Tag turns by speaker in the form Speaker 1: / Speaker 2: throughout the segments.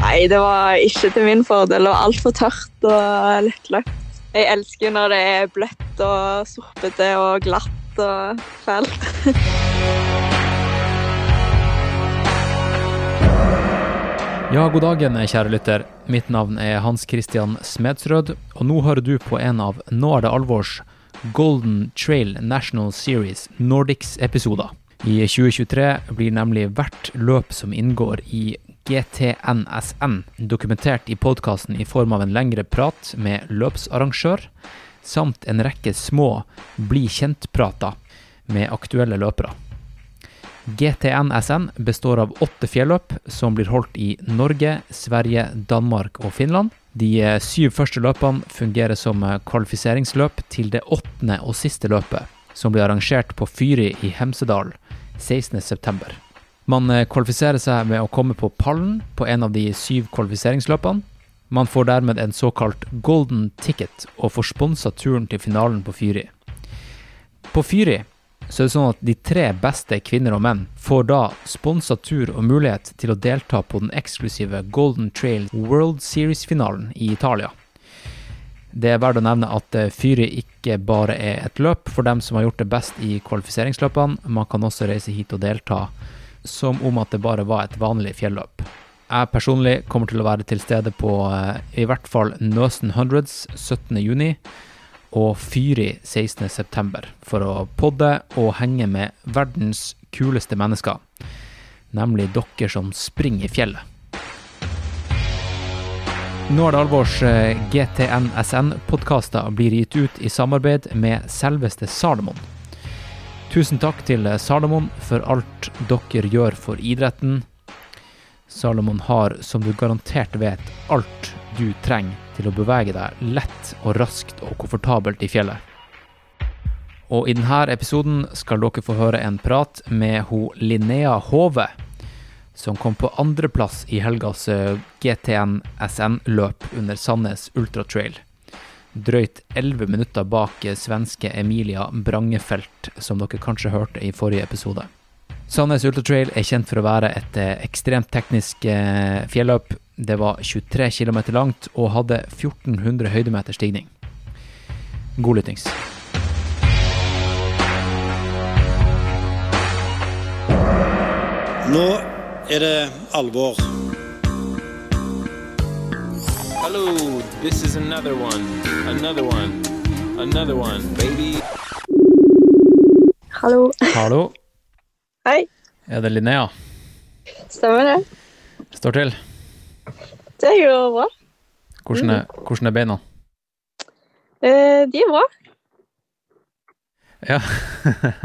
Speaker 1: Nei, det var ikke til min fordel. Det var altfor tørt og lettløpt. Jeg elsker når det er bløtt og sorpete og glatt og fælt.
Speaker 2: Ja, god dagen, kjære lytter. Mitt navn er Hans Christian Smedsrød, og nå hører du på en av Nå er det alvors Golden Trail National Series Nordics-episoder. I 2023 blir nemlig hvert løp som inngår i GTNSN, dokumentert i podkasten i form av en lengre prat med løpsarrangør, samt en rekke små bli kjent-prater med aktuelle løpere. GTNSN består av åtte fjelløp som blir holdt i Norge, Sverige, Danmark og Finland. De syv første løpene fungerer som kvalifiseringsløp til det åttende og siste løpet, som blir arrangert på Fyri i Hemsedal 16.9. Man kvalifiserer seg med å komme på pallen på en av de syv kvalifiseringsløpene. Man får dermed en såkalt golden ticket og får sponsa turen til finalen på Fyri. På Fyri så er det sånn at de tre beste kvinner og menn får da sponsa tur og mulighet til å delta på den eksklusive Golden Trail World Series-finalen i Italia. Det er verdt å nevne at Fyri ikke bare er et løp for dem som har gjort det best i kvalifiseringsløpene, man kan også reise hit og delta som om at det bare var et vanlig fjelløp. Jeg personlig kommer til å være til stede på i hvert fall Nøsen Hundreds 17.6 og Fyri 16.9. for å podde og henge med verdens kuleste mennesker, nemlig dere som springer i fjellet. Nå er det alvors GTNSN-podkaster blir gitt ut i samarbeid med selveste Salomon. Tusen takk til Salomon for alt dere gjør for idretten. Salomon har, som du garantert vet, alt du trenger til å bevege deg lett og raskt og komfortabelt i fjellet. Og i denne episoden skal dere få høre en prat med ho Linnea Hove, som kom på andreplass i helgas GTN SN-løp under Sandnes Ultra Trail. Drøyt 11 minutter bak svenske Emilia Brangefelt, som dere kanskje hørte i forrige episode. Sandnes Ultra Trail er kjent for å være et ekstremt teknisk fjelløp. Det var 23 km langt og hadde 1400 høydemeter stigning. God lyttings.
Speaker 3: Nå er det alvor.
Speaker 4: Hello, this is another one, another one, another one, baby.
Speaker 1: Hallo.
Speaker 2: Hallo,
Speaker 1: Hei.
Speaker 2: er det Linnea?
Speaker 1: Stemmer det?
Speaker 2: Står til?
Speaker 1: Det går bra.
Speaker 2: Hvordan er, hvordan er beina?
Speaker 1: Eh, de er bra.
Speaker 2: Ja.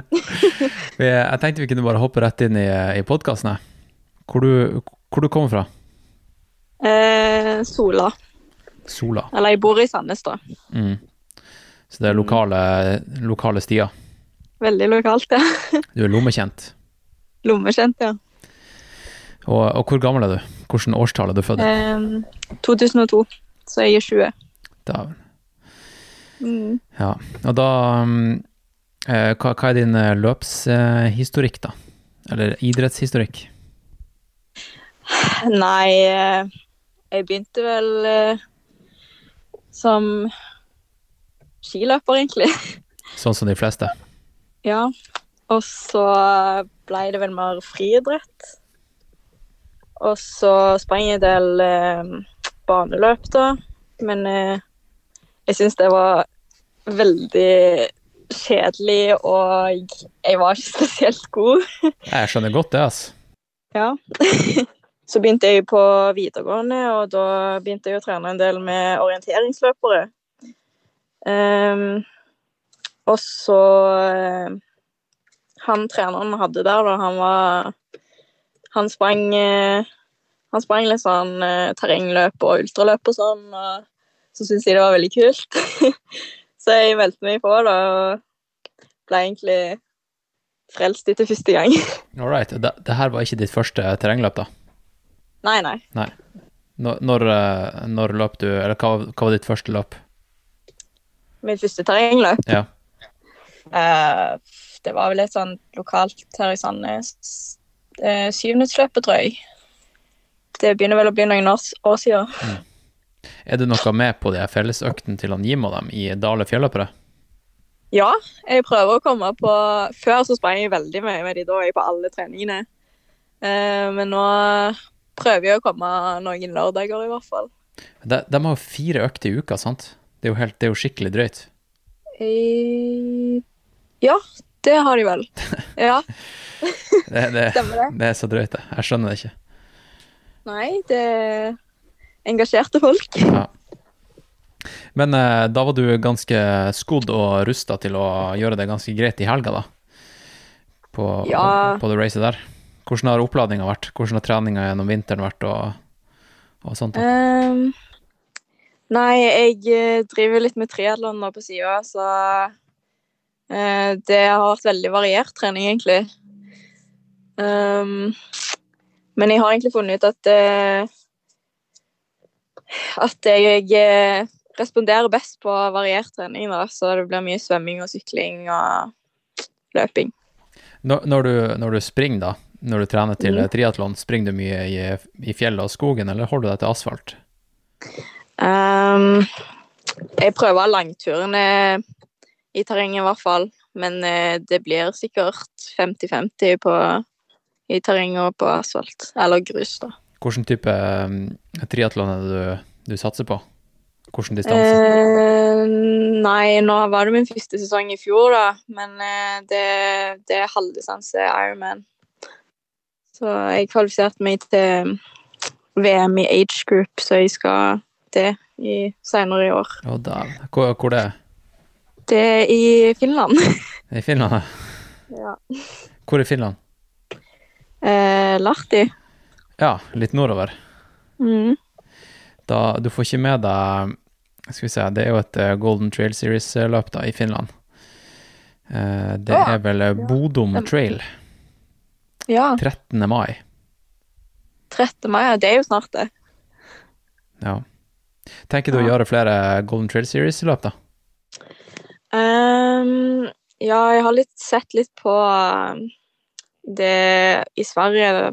Speaker 2: Jeg tenkte vi kunne bare hoppe rett inn i, i podkasten. Hvor, du- hvor du kommer fra?
Speaker 1: Eh, Sola.
Speaker 2: Sola.
Speaker 1: Eller jeg bor i Sandnes, da.
Speaker 2: Mm. Så det er lokale, lokale stier.
Speaker 1: Veldig lokalt, ja.
Speaker 2: Du er lommekjent.
Speaker 1: Lommekjent, ja.
Speaker 2: Og, og hvor gammel er du? Hvilket årstall er du født i?
Speaker 1: Um, 2002. Så jeg er 20.
Speaker 2: Da.
Speaker 1: Mm.
Speaker 2: Ja. Og da um, hva, hva er din eh, løpshistorikk, da? Eller idrettshistorikk?
Speaker 1: Nei, eh, jeg begynte vel som skiløper, egentlig.
Speaker 2: Sånn som de fleste?
Speaker 1: Ja. Og så ble det vel mer friidrett. Og så sprang jeg en del eh, baneløp, da. Men eh, jeg syns det var veldig kjedelig, og jeg var ikke spesielt god.
Speaker 2: Jeg skjønner godt det, altså.
Speaker 1: Ja. så begynte jeg på videregående, og da begynte jeg å trene en del med orienteringsløpere. Um, og så eh, Han treneren vi hadde der, da, han var Han sprang eh, Han sprang litt sånn eh, terrengløp og ultraløp og sånn, og så syntes jeg det var veldig kult. så jeg meldte meg på, da, og ble egentlig frelst etter første gang.
Speaker 2: All right. Det, det her var ikke ditt første terrengløp, da?
Speaker 1: Nei, nei.
Speaker 2: Nei. Når, når, eh, når løp du Eller hva, hva var ditt første løp?
Speaker 1: Mitt første terrengløp.
Speaker 2: Ja.
Speaker 1: Uh, det var vel et sånn lokalt her i Sandnes. Uh, Syvminuttsløpet, tror jeg. det begynner vel å bli noen år, år siden.
Speaker 2: Er du noe med på de fellesøktene til han Jim og dem i Dale fjelløpere?
Speaker 1: Ja, jeg prøver å komme på Før så sprang jeg veldig mye med de, da var jeg på alle treningene. Uh, men nå prøver jo å komme noen lørdager, i hvert fall.
Speaker 2: De, de har jo fire økter i uka, sant? Det er jo, helt, det er jo skikkelig drøyt.
Speaker 1: I... Ja, det har de vel. Ja,
Speaker 2: Det, det,
Speaker 1: stemmer det.
Speaker 2: det er så drøyt, det. Jeg skjønner det ikke.
Speaker 1: Nei, det er engasjerte folk.
Speaker 2: Ja. Men eh, da var du ganske skodd og rusta til å gjøre det ganske greit i helga, da? På,
Speaker 1: Ja.
Speaker 2: på, på det racet der. Hvordan har oppladninga vært? Hvordan har treninga gjennom vinteren vært, og, og sånt?
Speaker 1: Ehm, nei, jeg eh, driver litt med triatlon nå på sida, så uh, det har vært veldig variert trening, egentlig. Um, men jeg har egentlig funnet ut at uh, at jeg responderer best på variert trening, da, så det blir mye svømming og sykling og løping.
Speaker 2: Når, når, du, når du springer, da, når du trener til
Speaker 1: mm.
Speaker 2: triatlon, springer du mye i, i fjellet og skogen, eller holder du deg til asfalt?
Speaker 1: Um, jeg prøver langturene i terrenget, i hvert fall. Men eh, det blir sikkert 50-50 i terreng og på asfalt. Eller grus, da.
Speaker 2: Hvilken type um, triatlon er det du, du satser på? Hvilken distanse?
Speaker 1: Eh, nei, nå var det min første sesong i fjor, da. Men eh, det, det er halvdistanse Ironman. Så jeg kvalifiserte meg til VM i age group, så jeg skal det i, senere i år.
Speaker 2: Da, Hvor, hvor det er?
Speaker 1: Det er i Finland.
Speaker 2: I Finland?
Speaker 1: ja.
Speaker 2: Hvor i Finland?
Speaker 1: Eh, Lahti.
Speaker 2: Ja, litt nordover.
Speaker 1: Mm.
Speaker 2: Da, du får ikke med deg Skal vi se, det er jo et eh, Golden Trail Series-løp da, i Finland. Eh, det
Speaker 1: oh,
Speaker 2: er vel Bodom
Speaker 1: Trail?
Speaker 2: Trail,
Speaker 1: Ja,
Speaker 2: 13. mai.
Speaker 1: 13. mai. ja, Det er jo snart det.
Speaker 2: Ja. Tenker du å gjøre flere Golden Trail Series-løp, da?
Speaker 1: Um, ja, jeg har litt sett litt på um, det i Sverige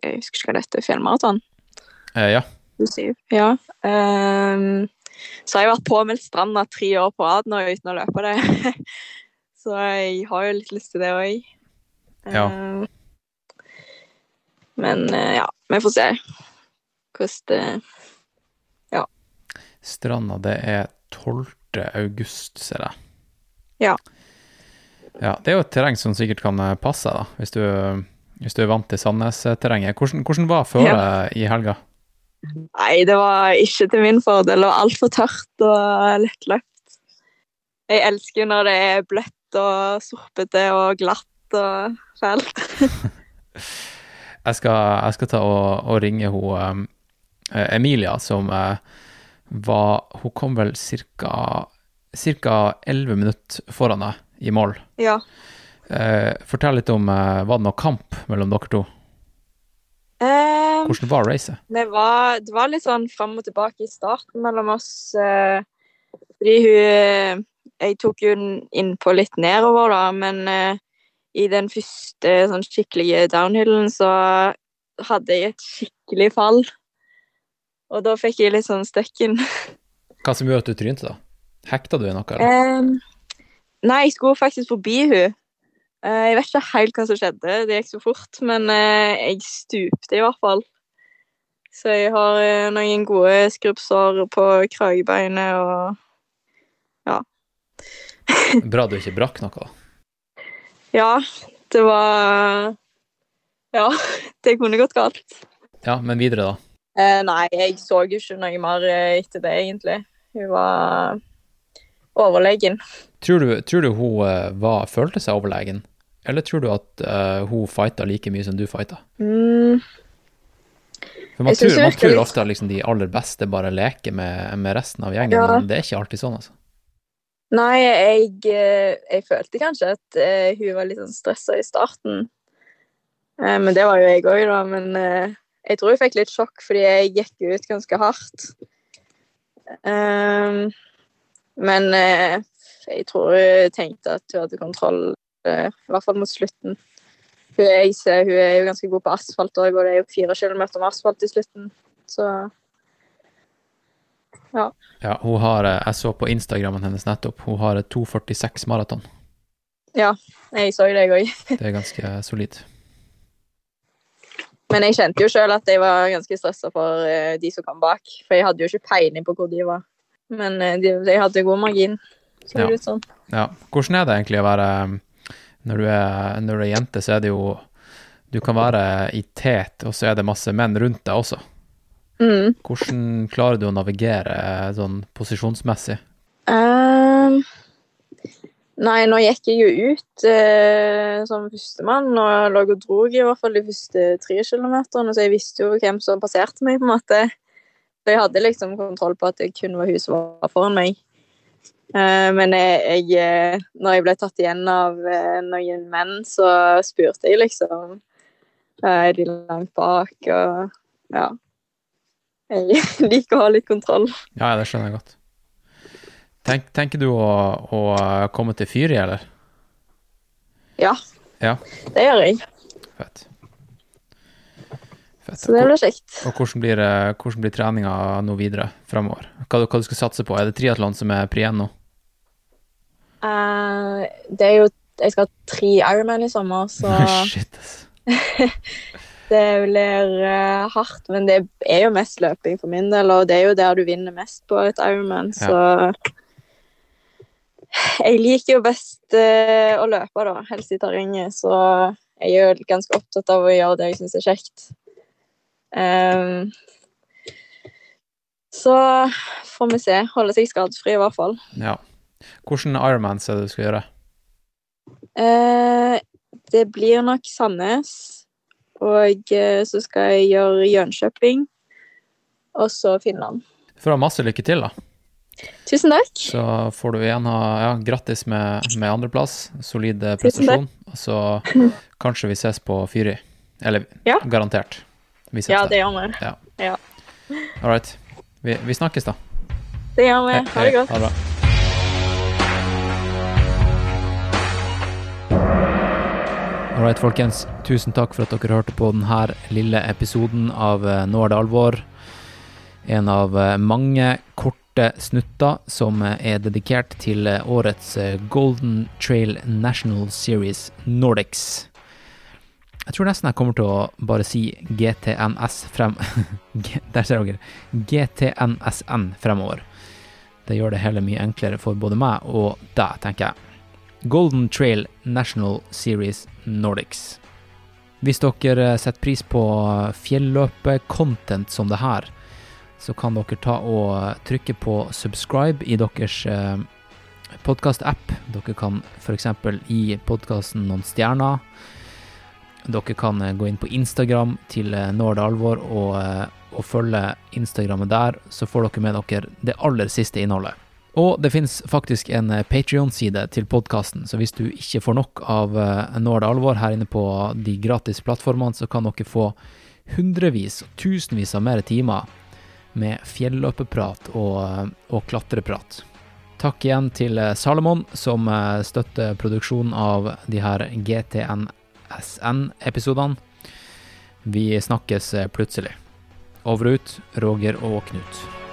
Speaker 1: Jeg husker ikke hva det heter. Fjellmaraton?
Speaker 2: Uh, ja.
Speaker 1: Ja. Um, så har jeg vært påmeldt stranda tre år på rad nå uten å løpe det. så jeg har jo litt lyst til det òg.
Speaker 2: Ja.
Speaker 1: Men eh, ja, vi får se hvordan det Ja.
Speaker 2: Stranda, det er 12. august, ser jeg.
Speaker 1: Ja.
Speaker 2: Ja, det er jo et terreng som sikkert kan eh, passe da, hvis du, hvis du er vant til Sandnes-terrenget. Hvordan, hvordan var føret i helga?
Speaker 1: Nei, det var ikke til min fordel, Det var altfor tørt og lettløpt. Jeg elsker jo når det er bløtt og sorpete og glatt og fælt.
Speaker 2: Jeg skal, jeg skal ta og, og ringe hun eh, Emilia, som eh, var Hun kom vel ca. 11 minutter foran deg i mål.
Speaker 1: Ja.
Speaker 2: Eh, fortell litt om Var det noe kamp mellom dere to?
Speaker 1: Um,
Speaker 2: Hvordan var racet?
Speaker 1: det, var, det var litt sånn fram og tilbake i starten mellom oss. fordi hun Jeg tok den innpå litt nedover, da, men i den første sånn skikkelige downhillen så hadde jeg et skikkelig fall. Og da fikk jeg litt sånn støkken.
Speaker 2: Hva som gjorde at du trynte, da? Hekta du i noe, eller?
Speaker 1: Um, nei, jeg skulle faktisk forbi hun. Uh, jeg vet ikke helt hva som skjedde, det gikk så fort, men uh, jeg stupte i hvert fall. Så jeg har uh, noen gode skrubbsår på kragebeinet og
Speaker 2: Bra du ikke brakk noe.
Speaker 1: Ja, det var Ja, det kunne gått galt.
Speaker 2: Ja, men videre, da.
Speaker 1: Eh, nei, jeg så jo ikke noe mer eh, etter det, egentlig. Hun var overlegen.
Speaker 2: Tror du, tror du hun eh, var, følte seg overlegen? Eller tror du at uh, hun fighta like mye som du fighta?
Speaker 1: Mm,
Speaker 2: For man tror, man tror ofte at liksom de aller beste bare leker med, med resten av gjengen,
Speaker 1: Ja.
Speaker 2: men det er ikke alltid sånn, altså.
Speaker 1: Nei, jeg, eh, jeg følte kanskje at eh, hun var litt sånn stressa i starten. Eh, men det var jo jeg òg, da. Men jeg tror jeg fikk litt sjokk fordi jeg gikk ut ganske hardt. Men jeg tror hun tenkte at hun hadde kontroll, i hvert fall mot slutten. Hun jeg ser, hun er jo ganske god på asfalt òg, og det er jo fire kilometer med asfalt i slutten. Så
Speaker 2: Ja, hun har eh, Jeg så på Instagrammen hennes nettopp. Hun har et 2,46 maraton.
Speaker 1: ja, jeg så det, jeg òg.
Speaker 2: Det er ganske solid.
Speaker 1: Men jeg kjente jo sjøl at jeg var ganske stressa for eh, de som kom bak. For jeg hadde jo ikke peiling på hvor de var. Men eh, de, de hadde god margin. Så
Speaker 2: Ja.
Speaker 1: det ut sånn.
Speaker 2: Ja. Hvordan er det egentlig å være Når du er, når du er jente, så er det jo Du kan være i tet, og så er det masse menn rundt deg også.
Speaker 1: Mm.
Speaker 2: Hvordan klarer du å navigere sånn posisjonsmessig?
Speaker 1: Ehm, nei, nå gikk jeg jo ut uh, som førstemann og lå og drog i hvert fall de første tre kilometerne, så jeg visste jo hvem som passerte meg, på en måte. Så jeg hadde liksom kontroll på at det kun var hun som var foran meg. Eh, men jeg, jeg, eh, når jeg ble tatt igjen av noen menn, så spurte jeg liksom Er de langt bak? Og ja. Jeg liker å ha litt kontroll.
Speaker 2: Ja, det skjønner jeg godt. Tenk, tenker du å, å komme til Fyri, eller?
Speaker 1: Ja.
Speaker 2: Ja.
Speaker 1: Det gjør jeg.
Speaker 2: Fett. Fett.
Speaker 1: Så det blir kjekt.
Speaker 2: Og hvordan blir, eh, hvordan blir treninga nå videre fremover? Hva, hva du skal satse på? Er det triatlon som er pri nå?
Speaker 1: Uh, det er jo Jeg skal ha tre Ironman i sommer, så
Speaker 2: Shit, ass.
Speaker 1: det blir eh, hardt. Men det er jo mest løping for min del, og det er jo der du vinner mest på et Ironman, så Jeg liker jo best eh, å løpe, da, helst i terrenget, så jeg er jo ganske opptatt av å gjøre det jeg syns er kjekt. Um, så får vi se. Holde seg skadefri, i hvert fall.
Speaker 2: Ja. Hvordan Ironman er det du skal gjøre?
Speaker 1: Uh, det blir nok Sandnes. Og eh, så skal jeg gjøre Jönköping. Og så Finland.
Speaker 2: For å ha masse lykke til, da.
Speaker 1: Tusen takk.
Speaker 2: Så får du igjen ha ja, grattis med, med andreplass. Solid eh, prestasjon. Så kanskje vi ses på Fyri. Eller
Speaker 1: Ja.
Speaker 2: garantert. Vi ses
Speaker 1: Ja, det gjør vi.
Speaker 2: Ja.
Speaker 1: Ja.
Speaker 2: All right. Vi, vi snakkes, da.
Speaker 1: Det gjør vi. Ha det
Speaker 2: hei.
Speaker 1: godt.
Speaker 2: Ha det bra. All right, folkens. Tusen takk for at dere hørte på denne lille episoden av eh, Nå er det alvor. En av eh, mange korte snutter som eh, er dedikert til årets Golden Trail National Series Nordics. Jeg tror nesten jeg kommer til å bare si GTNS frem... Der ser dere. GTNSN fremover. Det gjør det hele mye enklere for både meg og deg, tenker jeg. Golden Trail National Series Nordics. Hvis dere setter pris på fjelløpe-content som det her, så kan dere ta og trykke på subscribe i deres podkast-app. Dere kan f.eks. gi podkasten noen stjerner. Dere kan eh, gå inn på Instagram til Når Nå det alvor og, eh, og følge Instagrammet der, så får dere med dere det aller siste innholdet. Og det finnes faktisk en Patrion-side til podkasten, så hvis du ikke får nok av eh, Nå er det alvor her inne på de gratis plattformene, så kan dere få hundrevis tusenvis av mer timer med fjelløpeprat og, eh, og klatreprat. Takk igjen til eh, Salomon, som eh, støtter produksjonen av de her GTNSN-episodene. Vi snakkes eh, plutselig. Over og ut, Roger og Knut.